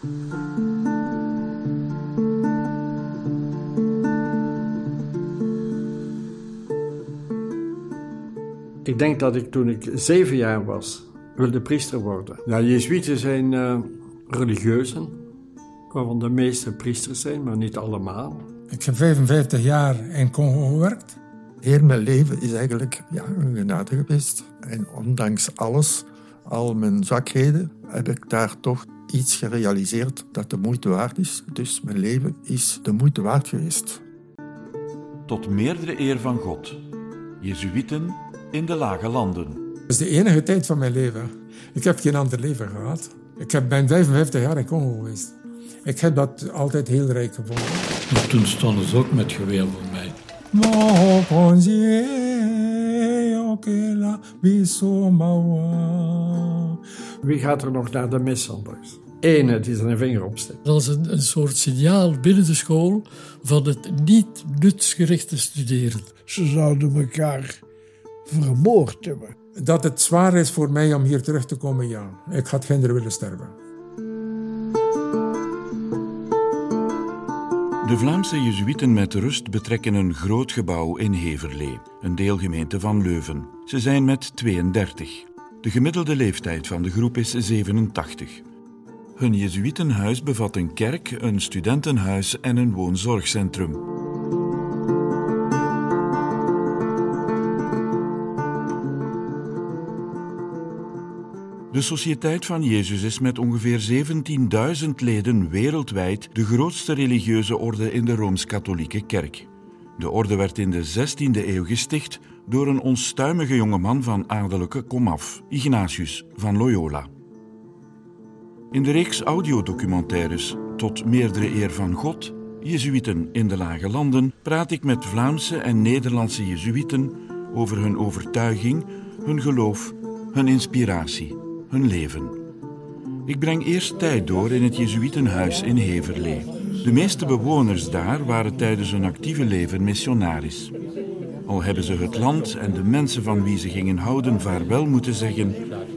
Ik denk dat ik toen ik zeven jaar was, wilde priester worden. Ja, Jezuïeten zijn uh, religieuzen, waarvan de meeste priesters zijn, maar niet allemaal. Ik heb 55 jaar in Congo gewerkt. Heel mijn leven is eigenlijk ja, een genade geweest. En ondanks alles, al mijn zwakheden, heb ik daar toch iets gerealiseerd dat de moeite waard is. Dus mijn leven is de moeite waard geweest. Tot meerdere eer van God. Jezuïten in de lage landen. Dat is de enige tijd van mijn leven. Ik heb geen ander leven gehad. Ik heb, ben 55 jaar in Congo geweest. Ik heb dat altijd heel rijk gevonden. Maar toen stonden ze ook met geweer voor mij. Wie gaat er nog naar de mis anders? Ene die zijn vinger opsteekt. Dat is een, een soort signaal binnen de school van het niet nutsgerichte studeren. Ze zouden elkaar vermoord hebben. Dat het zwaar is voor mij om hier terug te komen, ja. Ik had geen willen sterven. De Vlaamse Jezuïeten met rust betrekken een groot gebouw in Heverlee, een deelgemeente van Leuven. Ze zijn met 32. De gemiddelde leeftijd van de groep is 87. Hun Jezuïtenhuis bevat een kerk, een studentenhuis en een woonzorgcentrum. De Sociëteit van Jezus is met ongeveer 17.000 leden wereldwijd de grootste religieuze orde in de Rooms-Katholieke Kerk. De orde werd in de 16e eeuw gesticht door een onstuimige jongeman van adellijke komaf, Ignatius van Loyola. In de reeks audiodocumentaires Tot meerdere eer van God, Jezuïten in de Lage Landen, praat ik met Vlaamse en Nederlandse Jezuïten over hun overtuiging, hun geloof, hun inspiratie hun leven. Ik breng eerst tijd door in het Jezuïtenhuis in Heverlee. De meeste bewoners daar waren tijdens hun actieve leven missionaris. Al hebben ze het land en de mensen van wie ze gingen houden vaarwel moeten zeggen,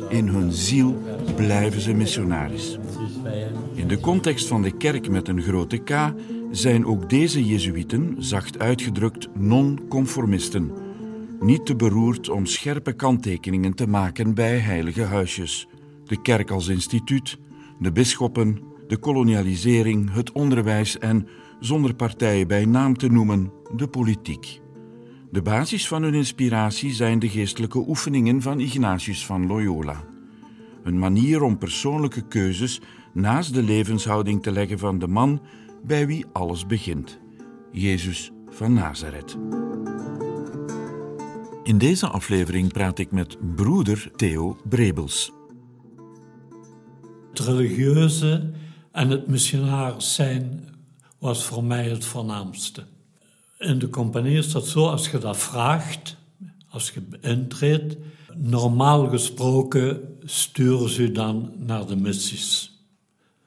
in hun ziel blijven ze missionaris. In de context van de kerk met een grote K zijn ook deze Jezuïeten, zacht uitgedrukt, non-conformisten niet te beroerd om scherpe kanttekeningen te maken bij heilige huisjes. De kerk als instituut, de bisschoppen, de kolonialisering, het onderwijs en, zonder partijen bij naam te noemen, de politiek. De basis van hun inspiratie zijn de geestelijke oefeningen van Ignatius van Loyola. Een manier om persoonlijke keuzes naast de levenshouding te leggen van de man bij wie alles begint, Jezus van Nazareth. In deze aflevering praat ik met broeder Theo Brebels. Het religieuze en het missionaris zijn was voor mij het voornaamste. In de compagnie is dat zo, als je dat vraagt, als je intreedt, normaal gesproken sturen ze dan naar de missies.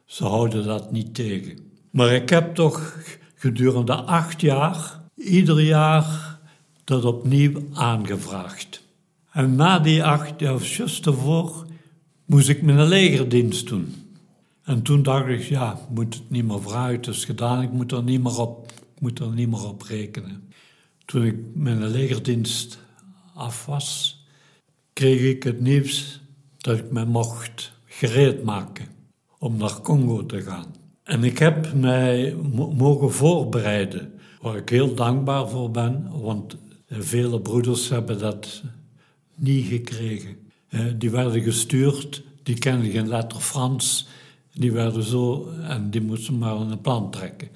Ze houden dat niet tegen. Maar ik heb toch gedurende acht jaar, ieder jaar dat opnieuw aangevraagd. En na die acht jaar, juist ervoor, moest ik mijn legerdienst doen. En toen dacht ik, ja, moet het niet meer vragen, het is gedaan, ik moet er niet meer op, ik moet er niet meer op rekenen. Toen ik mijn legerdienst af was, kreeg ik het nieuws dat ik me mocht gereed maken om naar Congo te gaan. En ik heb mij mogen voorbereiden, waar ik heel dankbaar voor ben, want Vele broeders hebben dat niet gekregen. Die werden gestuurd, die kenden geen letter Frans, die werden zo en die moesten maar een plan trekken.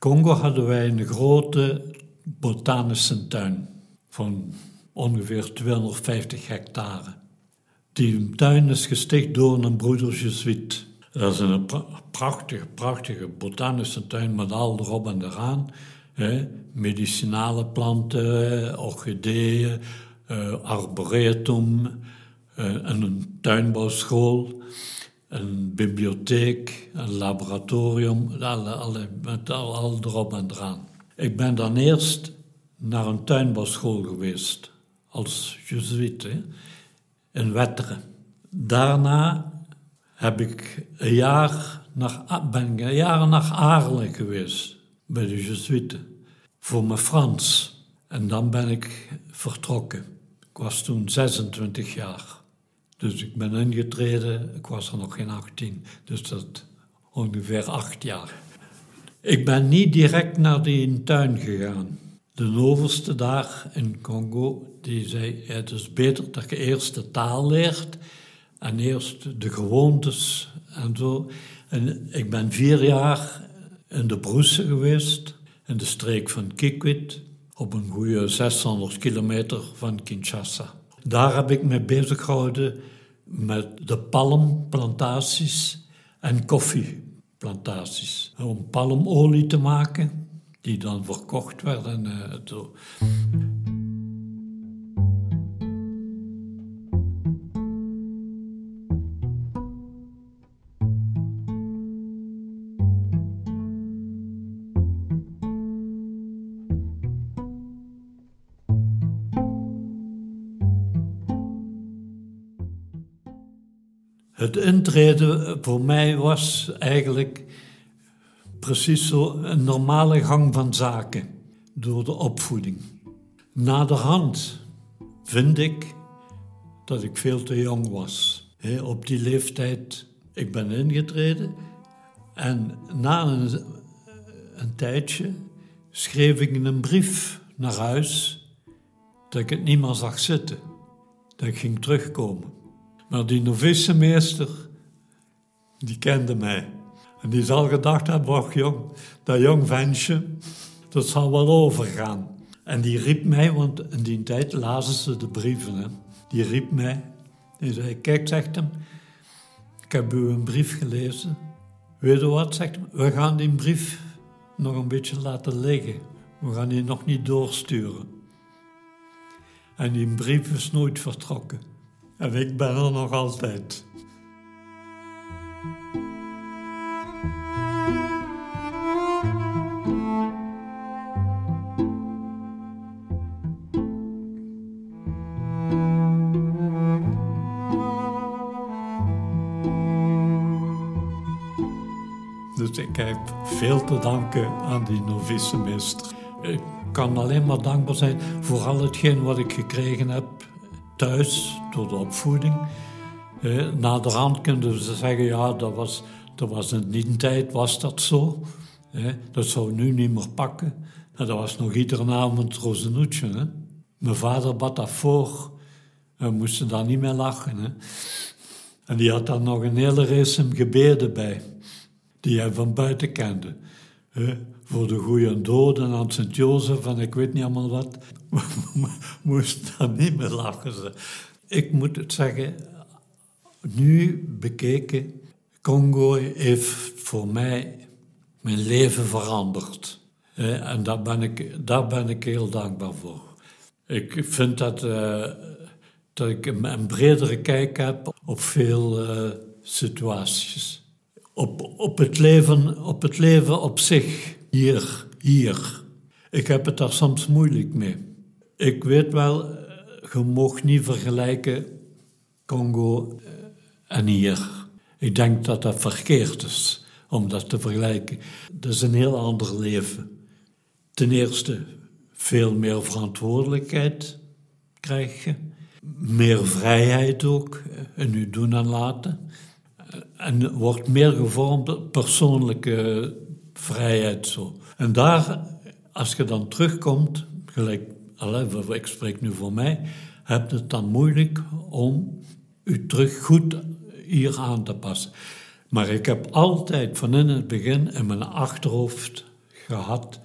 Congo hadden wij een grote botanische tuin van ongeveer 250 hectare. Die tuin is gesticht door een broeder Jesuit. Dat is een prachtige, prachtige botanische tuin met al erop en eraan medicinale planten, orchideeën, uh, arboretum, uh, een tuinbouwschool, een bibliotheek, een laboratorium, alle, alle, met al, erop en eraan. Ik ben dan eerst naar een tuinbouwschool geweest, als jezuïet, in Wetteren. Daarna heb ik een jaar naar, ben ik een jaar naar Aarle geweest, bij de Jesuiten, voor mijn Frans. En dan ben ik vertrokken. Ik was toen 26 jaar. Dus ik ben ingetreden, ik was er nog geen 18, dus dat ongeveer acht jaar. Ik ben niet direct naar die tuin gegaan. De overste daar in Congo, die zei, het is beter dat je eerst de taal leert en eerst de gewoontes en zo. En ik ben vier jaar in de Broese geweest, in de streek van Kikwit, op een goede 600 kilometer van Kinshasa. Daar heb ik me bezig gehouden met de palmplantaties en koffieplantaties. Om palmolie te maken, die dan verkocht werden. Uh, zo. Het intreden voor mij was eigenlijk precies zo een normale gang van zaken door de opvoeding. Naderhand vind ik dat ik veel te jong was. op die leeftijd, ik ben ingetreden en na een, een tijdje schreef ik een brief naar huis dat ik het niet meer zag zitten, dat ik ging terugkomen. Maar die novicemeester, die kende mij. En die zal gedacht hebben, jong, dat jong ventje, dat zal wel overgaan. En die riep mij, want in die tijd lazen ze de brieven, die riep mij. Die zei, kijk, zegt hem, ik heb u een brief gelezen. Weet je wat, zegt hem, we gaan die brief nog een beetje laten liggen. We gaan die nog niet doorsturen. En die brief is nooit vertrokken. En ik ben er nog altijd. Dus ik heb veel te danken aan die novicemeester. Ik kan alleen maar dankbaar zijn voor al hetgeen wat ik gekregen heb thuis door de opvoeding. Eh, naderhand kunnen ze zeggen, ja, dat was, dat was in die tijd was dat zo. Eh, dat zou nu niet meer pakken. En dat was nog iedere avond rozenhoedje. Hè. Mijn vader bad dat voor. We moesten daar niet meer lachen. Hè. En die had dan nog een hele race gebeden bij. Die hij van buiten kende. Voor de goede doden aan Sint-Jozef en ik weet niet allemaal wat. moest daar niet meer lachen. Ze ik moet het zeggen, nu bekeken, Congo heeft voor mij mijn leven veranderd. En daar ben ik, daar ben ik heel dankbaar voor. Ik vind dat, uh, dat ik een, bredere kijk heb op veel uh, situaties. Op, op, het leven, op het leven op zich, hier, hier. Ik heb het daar soms moeilijk mee. Ik weet wel, je mocht niet vergelijken Congo eh, en hier. Ik denk dat dat verkeerd is om dat te vergelijken. Dat is een heel ander leven. Ten eerste, veel meer verantwoordelijkheid krijg je. Meer vrijheid ook in je doen en laten. En wordt meer gevormd persoonlijke vrijheid zo. En daar, als je dan terugkomt, gelijk ik spreek nu voor mij, hebt het dan moeilijk om u terug goed hier aan te passen. Maar ik heb altijd van in het begin in mijn achterhoofd gehad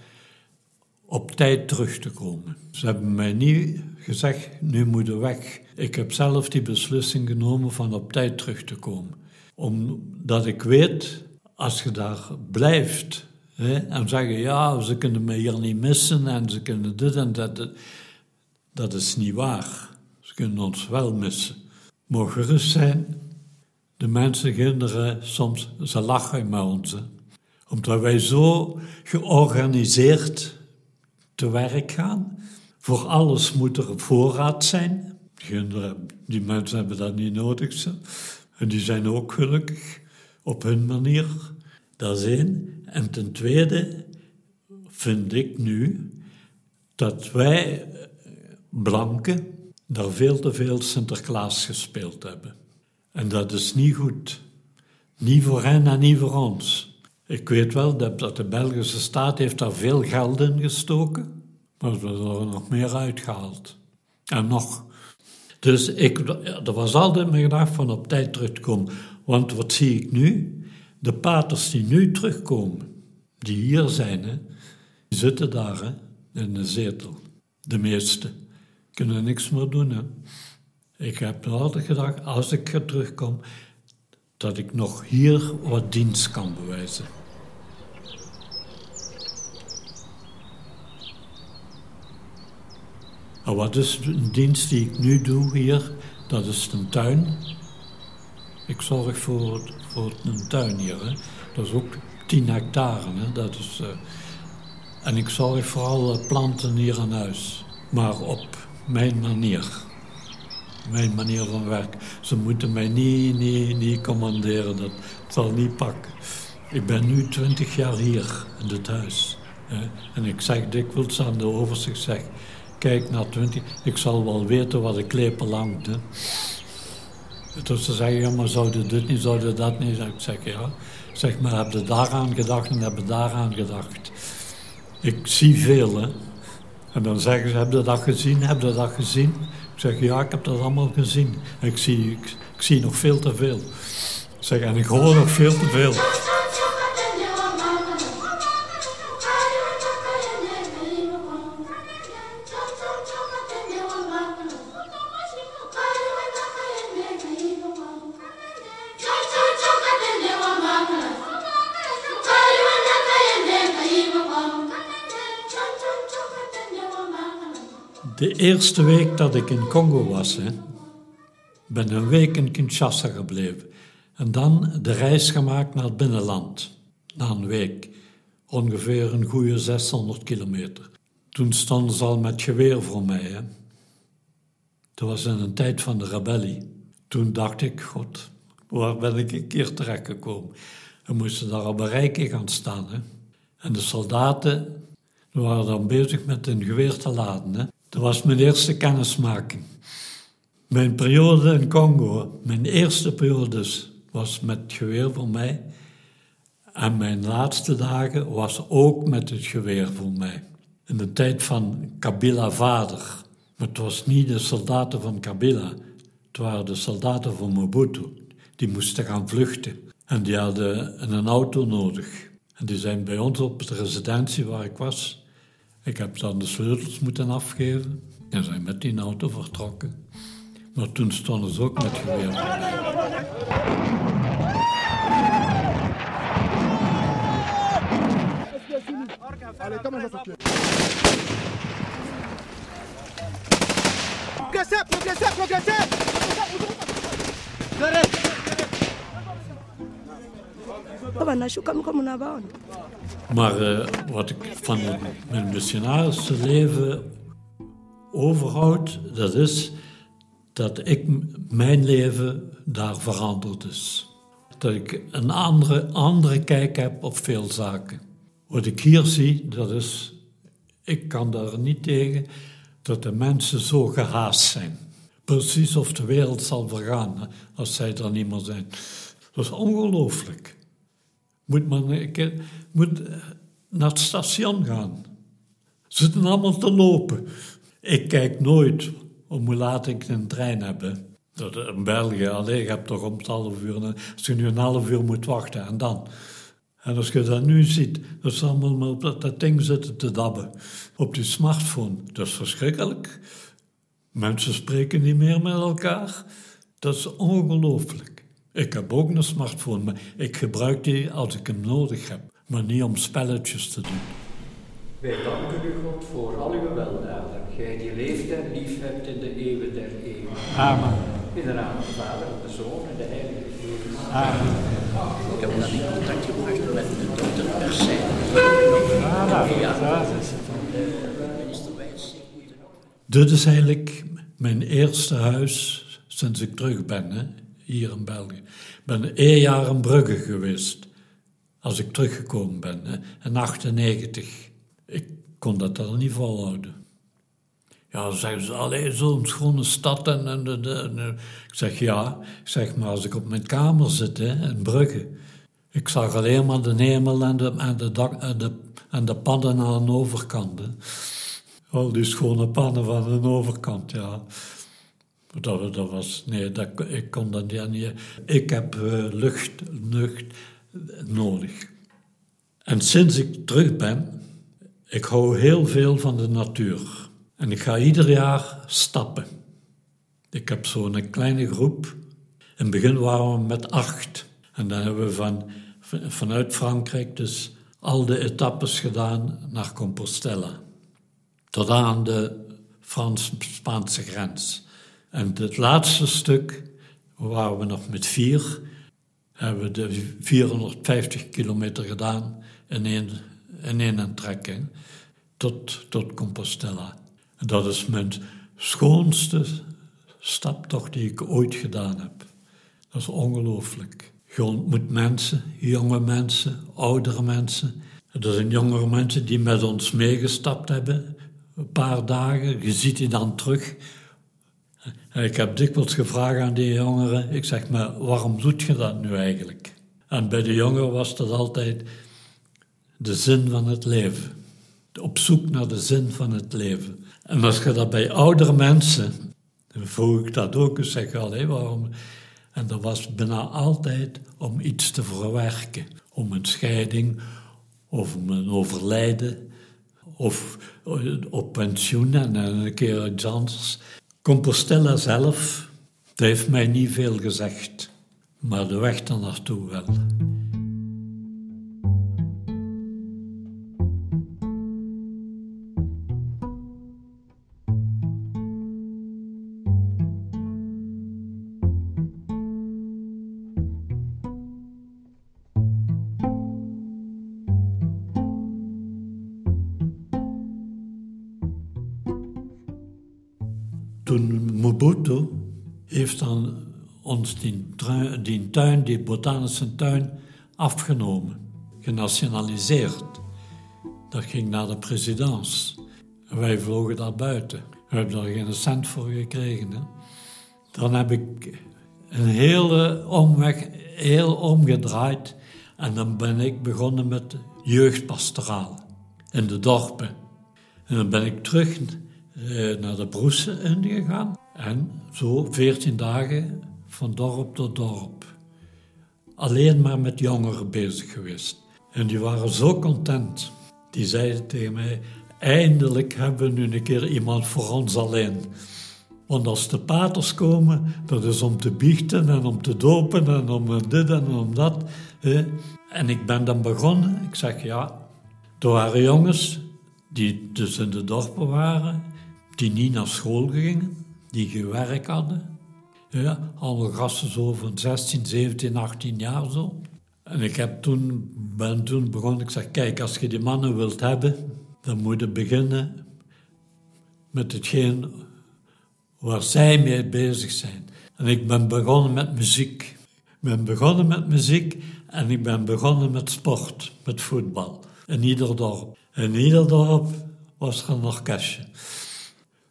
op tijd terug te komen. Ze hebben mij niet gezegd, nu moet je weg. Ik heb zelf die beslissing genomen van op tijd terug te komen. Omdat ik weet, als je daar blijft, en zeggen, ja, ze kunnen me hier niet missen en ze kunnen dit en dat. Dat is niet waar. Ze kunnen ons wel missen. Mogen gerust zijn. De mensen, kinderen, soms, ze lachen met ons. Omdat wij zo georganiseerd te werk gaan. Voor alles moet er voorraad zijn. Kinderen, die mensen hebben dat niet nodig. En die zijn ook gelukkig op hun manier. Dat is één. En ten tweede vind ik nu dat wij eh, blanken daar veel te veel Sinterklaas gespeeld hebben. En dat is niet goed. Niet voor hen en niet voor ons. Ik weet wel dat de Belgische staat heeft daar veel geld in gestoken, maar we hebben er nog meer uitgehaald. En nog. Dus ik, er was altijd mijn gedachte van op tijd terugkomen. Want wat zie ik nu? De paters die nu terugkomen, die hier zijn, hè, die zitten daar hè, in de zetel. De meeste kunnen niks meer doen. Hè. Ik heb altijd gedacht, als ik terugkom, dat ik nog hier wat dienst kan bewijzen. Wat is een dienst die ik nu doe hier? Dat is een tuin. Ik zorg voor, voor een tuin hier. Hè. Dat is ook 10 hectare. Hè. Dat is, uh, en ik zorg voor alle planten hier aan huis. Maar op mijn manier. Mijn manier van werken. Ze moeten mij niet, niet, niet commanderen. Dat zal niet pakken. Ik ben nu 20 jaar hier in dit huis. Hè. En ik zeg dikwijls aan de overzicht, zeg, kijk naar 20, ik zal wel weten wat de klepel hangt. Hè. Dus ze zeggen, ja, maar zouden dit niet, zouden dat niet? Ik zeg, ja. Zeg maar, heb je daaraan gedacht en heb je daaraan gedacht? Ik zie veel, hè. En dan zeggen ze, heb je dat gezien, heb je dat gezien? Ik zeg, ja, ik heb dat allemaal gezien. ik zie, ik, ik zie nog veel te veel. Ik zeg, en ik hoor nog veel te veel. De eerste week dat ik in Congo was, hè, ben een week in Kinshasa gebleven. En dan de reis gemaakt naar het binnenland. Na een week. Ongeveer een goede 600 kilometer. Toen stonden ze al met geweer voor mij. Hè. Dat was in een tijd van de rebellie. Toen dacht ik, god, waar ben ik een keer terechtgekomen? We moesten daar op een rijke gaan staan. Hè. En de soldaten waren dan bezig met een geweer te laden. Hè. Dat was mijn eerste kennismaking. Mijn periode in Congo, mijn eerste periode was met geweer voor mij. En mijn laatste dagen was ook met het geweer voor mij. In de tijd van Kabila vader. Maar het was niet de soldaten van Kabila. Het waren de soldaten van Mobutu. Die moesten gaan vluchten. En die hadden een auto nodig. En die zijn bij ons op de residentie waar ik was ik heb dan de sleutels moeten afgeven en zijn met die auto vertrokken. Maar toen stonden ze ook met geweer. Progressez, progressez, progressez! Maar uh, wat ik van mijn missionarische leven overhoud, dat is dat ik mijn leven daar veranderd is. Dat ik een andere, andere kijk heb op veel zaken. Wat ik hier zie, dat is, ik kan daar niet tegen, dat de mensen zo gehaast zijn. Precies of de wereld zal vergaan als zij er niet meer zijn. Dat is ongelooflijk moet man ik, moet naar het station gaan. Ze zitten allemaal te lopen. Ik kijk nooit om hoe laat ik een trein heb. Dat, in België, alleen je hebt toch om het half uur, als je nu een half uur moet wachten en dan. En als je dat nu ziet, dat ze allemaal op dat, dat ding zitten te dabben. Op die smartphone, dat is verschrikkelijk. Mensen spreken niet meer met elkaar. Dat is ongelooflijk. Ik heb ook een smartphone, maar ik gebruik die als ik hem nodig heb, maar niet om spelletjes te doen. Wij danken u, God, voor al uw weldaden. Gij die leeft en lief hebt in de eeuwen der eeuwen. Amen. In de naam van de Vader, de Zoon en de Heilige Geest. Amen. Ik heb dan in contact gebracht met de dokter Persijn. Dit is eigenlijk mijn eerste huis sinds ik terug ben. Hè hier in België. Ik ben één jaar in Brugge geweest, als ik teruggekomen ben, hè, in 98. Ik kon dat dan niet volhouden. Ja, dan zeggen ze, alleen zo'n schone stad. En, en, Ik zeg, ja. Ik zeg, maar als ik op mijn kamer zit hè, in Brugge... Ik zag alleen maar de hemel en de, en de, dak, en de, en de pannen aan de overkant. Hè. Al die schone pannen van de overkant, ja. Dat, dat was, nee, dat, ik kon dat niet. Ik heb uh, lucht, lucht nodig. En sinds ik terug ben, ik hou heel veel van de natuur. En ik ga ieder jaar stappen. Ik heb zo'n kleine groep. In het begin waren we met acht. En dan hebben we van, vanuit Frankrijk dus al de etappes gedaan naar Compostela. Tot aan de Frans-Spaanse grens. En het laatste stuk waren we nog met vier. Hebben we de 450 kilometer gedaan in één, in één trekking tot, tot Compostela. Dat is mijn schoonste staptocht die ik ooit gedaan heb. Dat is ongelooflijk. Je ontmoet mensen, jonge mensen, oudere mensen. Er zijn jongere mensen die met ons meegestapt hebben, een paar dagen. Je ziet die dan terug. Ik heb dikwijls gevraagd aan die jongeren, ik zeg maar, waarom doet je dat nu eigenlijk? En bij de jongeren was dat altijd de zin van het leven. Op zoek naar de zin van het leven. En als je dat bij oudere mensen, dan vroeg ik dat ook, ik zeg, allee, waarom? En dat was bijna altijd om iets te verwerken. Om een scheiding, of om een overlijden, of op pensioen en een keer iets anders. Compostela zelf, heeft mij niet veel gezegd, maar de weg daar naartoe wel. Ons die, tuin, die botanische tuin, afgenomen, genationaliseerd. Dat ging naar de presidents. En wij vlogen daar buiten. We hebben daar geen cent voor gekregen. Dan heb ik een hele omweg, heel omgedraaid. En dan ben ik begonnen met jeugdpastoraal in de dorpen. En dan ben ik terug eh, naar de Broesen ingegaan. En zo 14 dagen van dorp tot dorp. Alleen maar met jongeren bezig geweest. En die waren zo content. Die zeiden tegen mij: Eindelijk hebben we nu een keer iemand voor ons alleen. Want als de paters komen, dat is om te biechten en om te dopen en om dit en om dat. En ik ben dan begonnen. Ik zeg ja, er waren jongens die dus in de dorpen waren die niet naar school gingen, die gewerkt hadden. Ja, allemaal gasten zo van 16, 17, 18 jaar zo. En ik heb toen, ben toen begonnen, ik zeg, kijk, als je die mannen wilt hebben, dan moet je beginnen met hetgeen waar zij mee bezig zijn. En ik ben begonnen met muziek. Ik ben begonnen met muziek en ik ben begonnen met sport, met voetbal. In ieder dorp. In ieder dorp was er een orkestje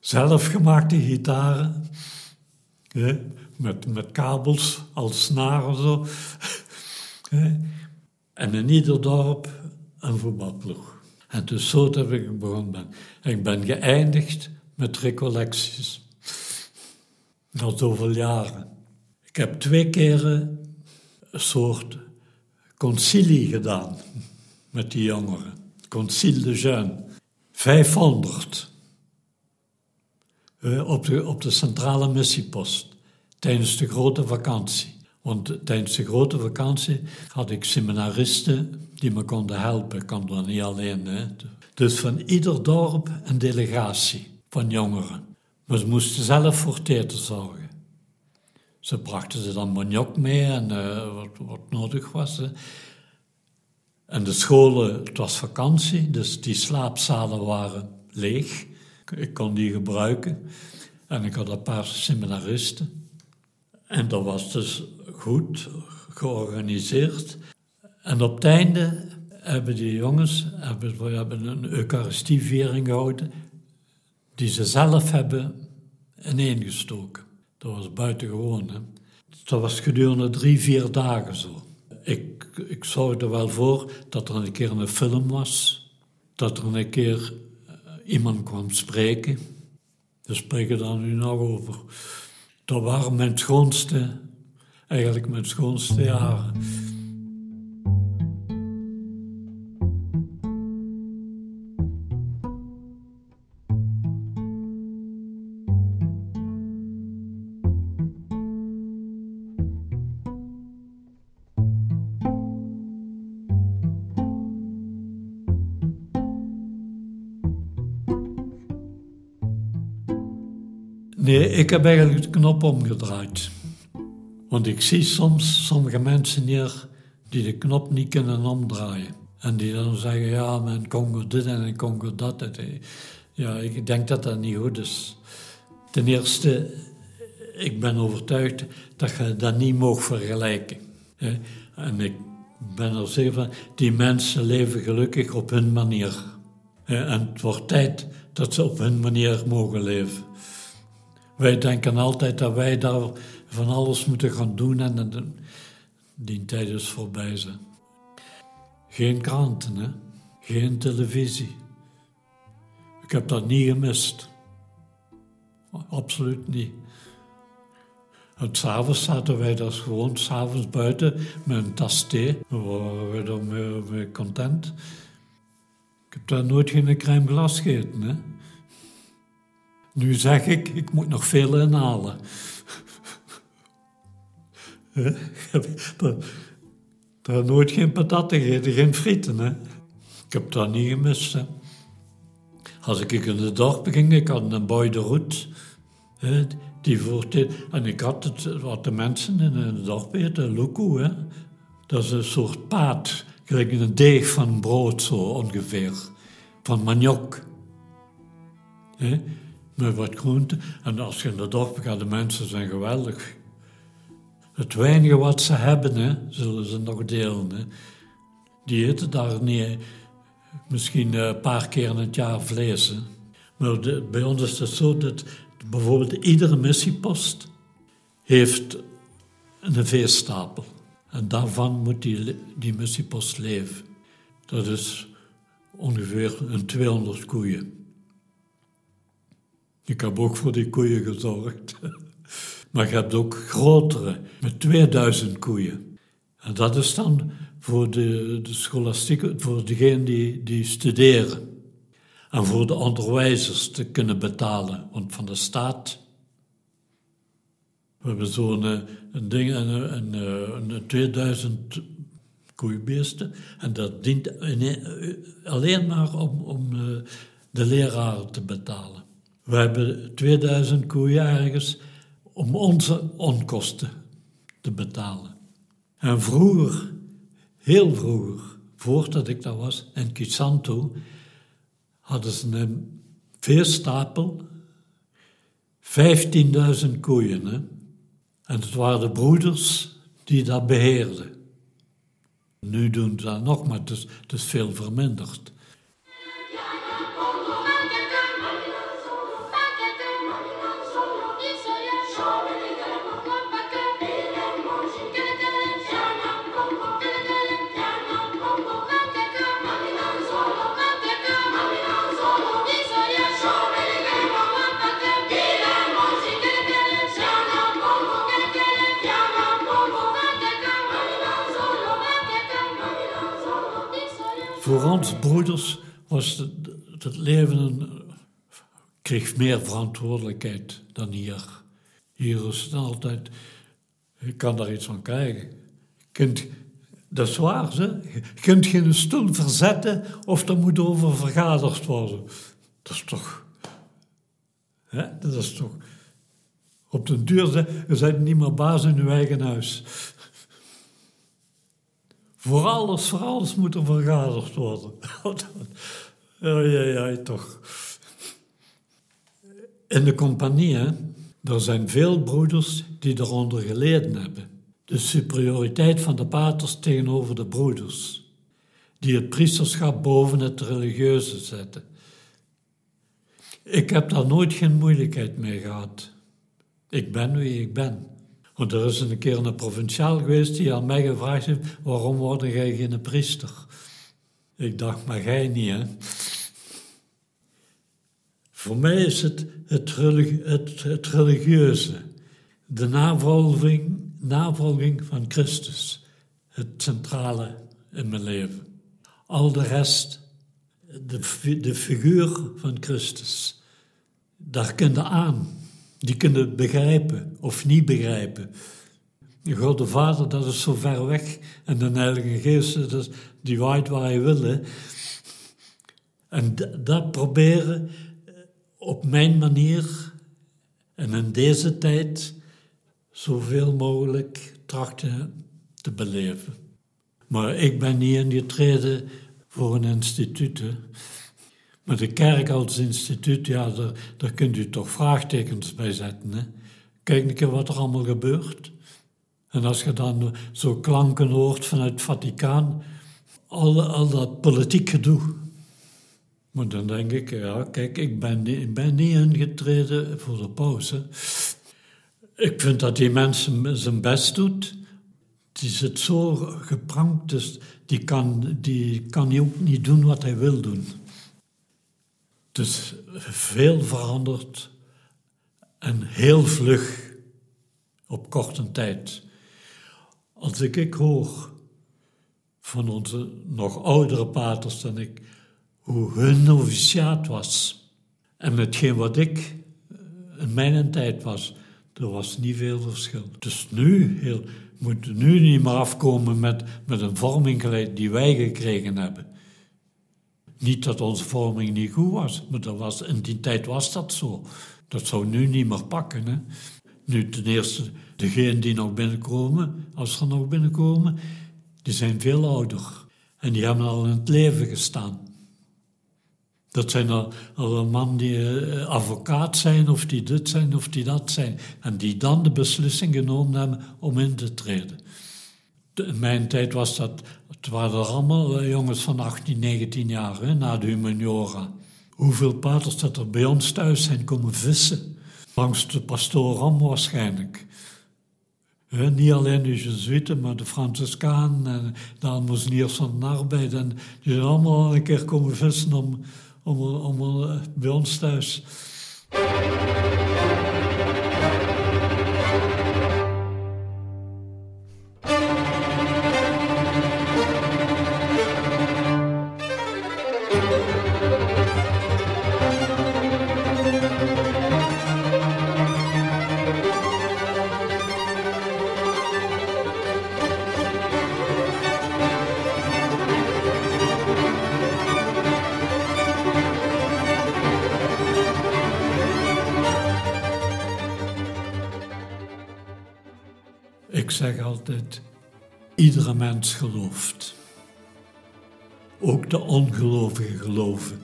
zelfgemaakte gitaren. Met, met kabels als snaren zo. en in ieder dorp een voetbalploeg. En dus zo heb ik begonnen. ik ben geëindigd met recollecties. Na zoveel jaren. Ik heb twee keren een soort concilie gedaan met die jongeren. Concilie de Jeunes. 500 op, de, op de centrale missiepost tijdens de grote vakantie. Want tijdens de grote vakantie had ik seminaristen die me konden helpen. Ik kon dan niet alleen. Hè. Dus van ieder dorp een delegatie van jongeren. Maar ze moesten zelf voor theater zorgen. Ze brachten ze dan maniok mee en uh, wat, nodig was. En de scholen, het was vakantie, dus die slaapzalen waren leeg. Ik kon die gebruiken. En ik had een paar seminaristen. En dat was dus goed georganiseerd. En op het einde hebben die jongens hebben, we hebben een Eucharistieviering gehouden, die ze zelf hebben ineengestoken. Dat was buitengewoon. Hè? Dat was gedurende drie, vier dagen zo. Ik, ik zorgde wel voor dat er een keer een film was, dat er een keer iemand kwam spreken. We spreken daar nu nog over. Dat waren mijn schoonste, eigenlijk mijn schoonste jaren. Ik heb eigenlijk de knop omgedraaid. Want ik zie soms sommige mensen hier die de knop niet kunnen omdraaien. En die dan zeggen, ja, mijn Congo dit en een Congo dat. Ja, ik denk dat dat niet goed is. Ten eerste, ik ben overtuigd dat je dat niet mag vergelijken. En ik ben er zeker van, die mensen leven gelukkig op hun manier. En het wordt tijd dat ze op hun manier mogen leven. Wij denken altijd dat wij daar van alles moeten gaan doen en die tijd is voorbij. Zijn. Geen kranten, geen televisie. Ik heb dat niet gemist. Absoluut niet. En s'avonds zaten wij dus gewoon s'avonds buiten met een tas thee. Dan waren we content. Ik heb daar nooit geen crème glas gegeten. Hè? Nu zeg ik, ik moet nog veel inhalen. Daar heb nooit geen patatten gegeten, geen frieten. Hè? Ik heb dat niet gemist. Als ik in het dorp ging, ik had een boy de roet. Hè, die en ik had het, wat de mensen in het dorp eten, loco. Hè? Dat is een soort paat, gelijk een deeg van brood zo ongeveer. Van maniok. Hè? Met wat groente. En als je in de dorp gaat, de mensen zijn geweldig. Het weinige wat ze hebben, zullen ze nog delen. Hè. Die eten daar niet, misschien een paar keer in het jaar vlees. Maar bij ons is het zo dat bijvoorbeeld iedere missiepost heeft een veestapel. En daarvan moet die, die missiepost leven. Dat is ongeveer een 200 koeien. Ik heb ook voor die koeien gezorgd. Maar je hebt ook grotere, met 2000 koeien. En dat is dan voor de, de scholastiek, voor degenen die, die studeren. En voor de onderwijzers te kunnen betalen. Want van de staat. We hebben zo'n eh, een ding, een, een, een, een 2000 koeienbeesten. En dat dient alleen maar om, om eh, de leraren te betalen. We hebben 2000 koeien ergens om onze onkosten te betalen. En vroeger, heel vroeger, voordat ik daar was, in Kisanto, hadden ze een veestapel, 15.000 koeien. En het waren de broeders die dat beheerden. Nu doen ze dat nog, maar het het is veel verminderd. Voor ons broeders was het, leven kreeg meer verantwoordelijkheid dan hier. Hier is het altijd, je kan daar iets van krijgen. Je kunt, dat is waar, ze. je kunt geen stoel verzetten of er moet over vergaderd worden. Dat is toch... Hè? Dat is toch... Op den duur, je bent niet meer baas in uw eigen huis. Voor alles, voor alles moet er vergaderd worden. ja, ja, ja, toch. In de compagnie, Er zijn veel broeders die eronder geleden hebben. De superioriteit van de paters tegenover de broeders, die het priesterschap boven het religieuze zetten. Ik heb daar nooit geen moeilijkheid mee gehad. Ik ben wie ik ben. Want er is een keer een provinciaal geweest die aan mij gevraagd heeft: waarom word jij geen priester? Ik dacht, maar jij niet, hè? Voor mij is het het, het, het religieuze, de navolging, navolging van Christus, het centrale in mijn leven. Al de rest, de, de figuur van Christus, daar kun je aan. Die kunnen begrijpen of niet begrijpen. God de Vader, dat is zo ver weg. En de Heilige Geest, dat die waait waar hij wil. En dat proberen op mijn manier en in deze tijd zoveel mogelijk trachten te beleven. Maar ik ben niet ingetreden voor een instituut. Maar de kerk als instituut, ja, daar, daar kunt u toch vraagtekens bij zetten. Hè? Kijk een keer wat er allemaal gebeurt. En als je dan zo klanken hoort vanuit het Vaticaan, al, al dat politiek gedoe. Maar dan denk ik, ja, kijk, ik ben, ik ben niet ingetreden voor de pauze. Ik vind dat die mensen zijn best doet. Die zit zo geprankt, dus die kan, die kan ook niet doen wat hij wil doen. Dus veel veranderd en heel vlug op korte tijd. Als ik, ik hoor van onze nog oudere paters dan ik, hoe hun noviciaat was. En metgeen wat ik in mijn tijd was, er was niet veel verschil. Dus nu heel, moeten nu niet meer afkomen met, met een vorming die wij gekregen hebben. Niet dat onze vorming niet goed was, maar dat was, in die tijd was dat zo. Dat zou nu niet meer pakken. Hè? Nu ten eerste, degenen die nog binnenkomen, als ze nog binnenkomen, die zijn veel ouder. En die hebben al in het leven gestaan. Dat zijn al, al een man die uh, advocaat zijn, of die dit zijn, of die dat zijn. En die dan de beslissing genomen hebben om in te treden. In mijn tijd was dat, het waren allemaal uh, jongens van 18, 19 jaar, hè, na de humaniora. Hoeveel paters dat er bij ons thuis zijn komen vissen. Langs de pastoram waarschijnlijk. He, niet alleen de Jezuïeten, maar de Franciscanen en de almozeniers van de arbeid. En die zijn allemaal een keer komen vissen om, om, om, bij ons thuis. Mens gelooft. Ook de ongelovigen geloven.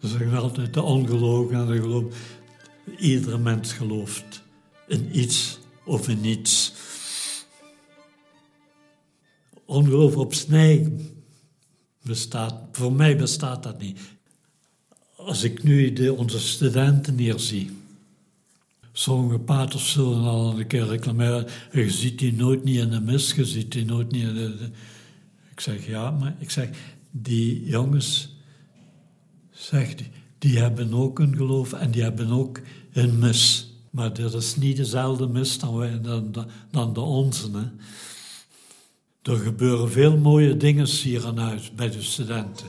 Ze zeggen altijd, de ongelovigen en de gelovigen. Iedere mens gelooft in iets of in niets. Ongeloof op snij bestaat, voor mij bestaat dat niet. Als ik nu de, onze studenten hier zie, Sommige paters zullen al een keer reclameren. Je ziet die nooit niet in de mis, je ziet die nooit niet in de... Ik zeg, ja, maar ik zeg, die jongens, zeg, die, die hebben ook een geloof en die hebben ook een mis. Maar dat is niet dezelfde mis dan, wij, dan, dan de onze. Hè. Er gebeuren veel mooie dingen hier aan huis bij de studenten.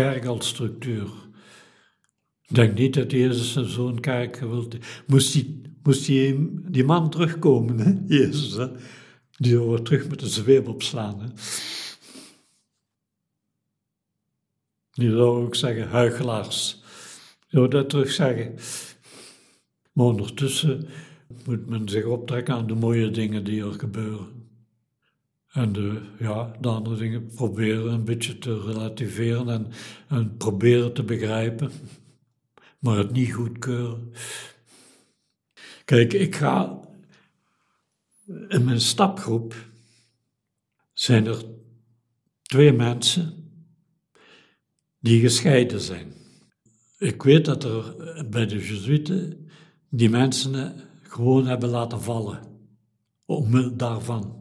Kerk als structuur. Ik denk niet dat Jezus zo'n kerk wilde. Moest hij moest die, die man terugkomen, hè? Jezus. Hè? Die zou terug met de zweep opslaan. Hè? Die zou ook zeggen, huigelaars. Die zou dat terug zeggen. Maar ondertussen moet men zich optrekken aan de mooie dingen die er gebeuren. En de, ja, de andere dingen proberen een beetje te relativeren en, en proberen te begrijpen, maar het niet goedkeuren. Kijk, ik ga in mijn stapgroep zijn er twee mensen die gescheiden zijn. Ik weet dat er bij de Jezuïeten die mensen gewoon hebben laten vallen, omwille daarvan.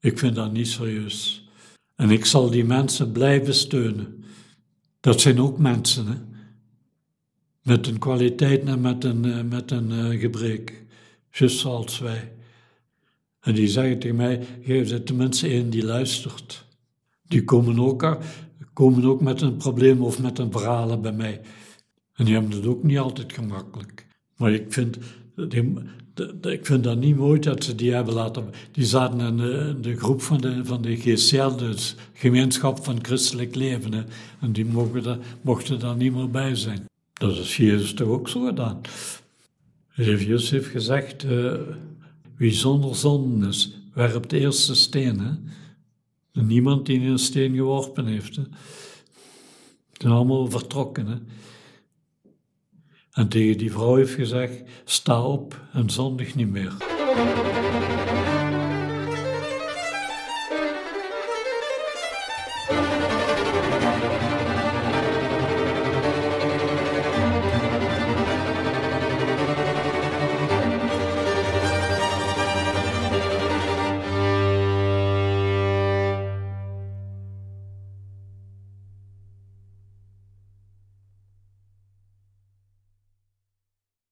Ik vind dat niet serieus. En ik zal die mensen blijven steunen. Dat zijn ook mensen, hè? met een kwaliteit en met een, eh, met een uh, gebrek, juist zoals wij. En die zeggen tegen mij, geef er tenminste één die luistert. Die komen ook, komen ook met een probleem of met een verhalen bij mij. En die hebben het ook niet altijd gemakkelijk. Maar ik vind, die, ik vind dat niet mooi dat ze die hebben laten. Die zaten in de, de groep van de, van de GCL, dus Gemeenschap van Christelijk Leven. En die mochten, daar, niet meer bij zijn. Dat is Jezus toch ook zo gedaan. Jezus heeft gezegd: uh, wie zonder zonden is, werpt de eerste steen. Niemand die een steen geworpen heeft. Hè? zijn allemaal vertrokken. Hè? En tegen die vrouw heeft gezegd: sta op en zondig niet meer.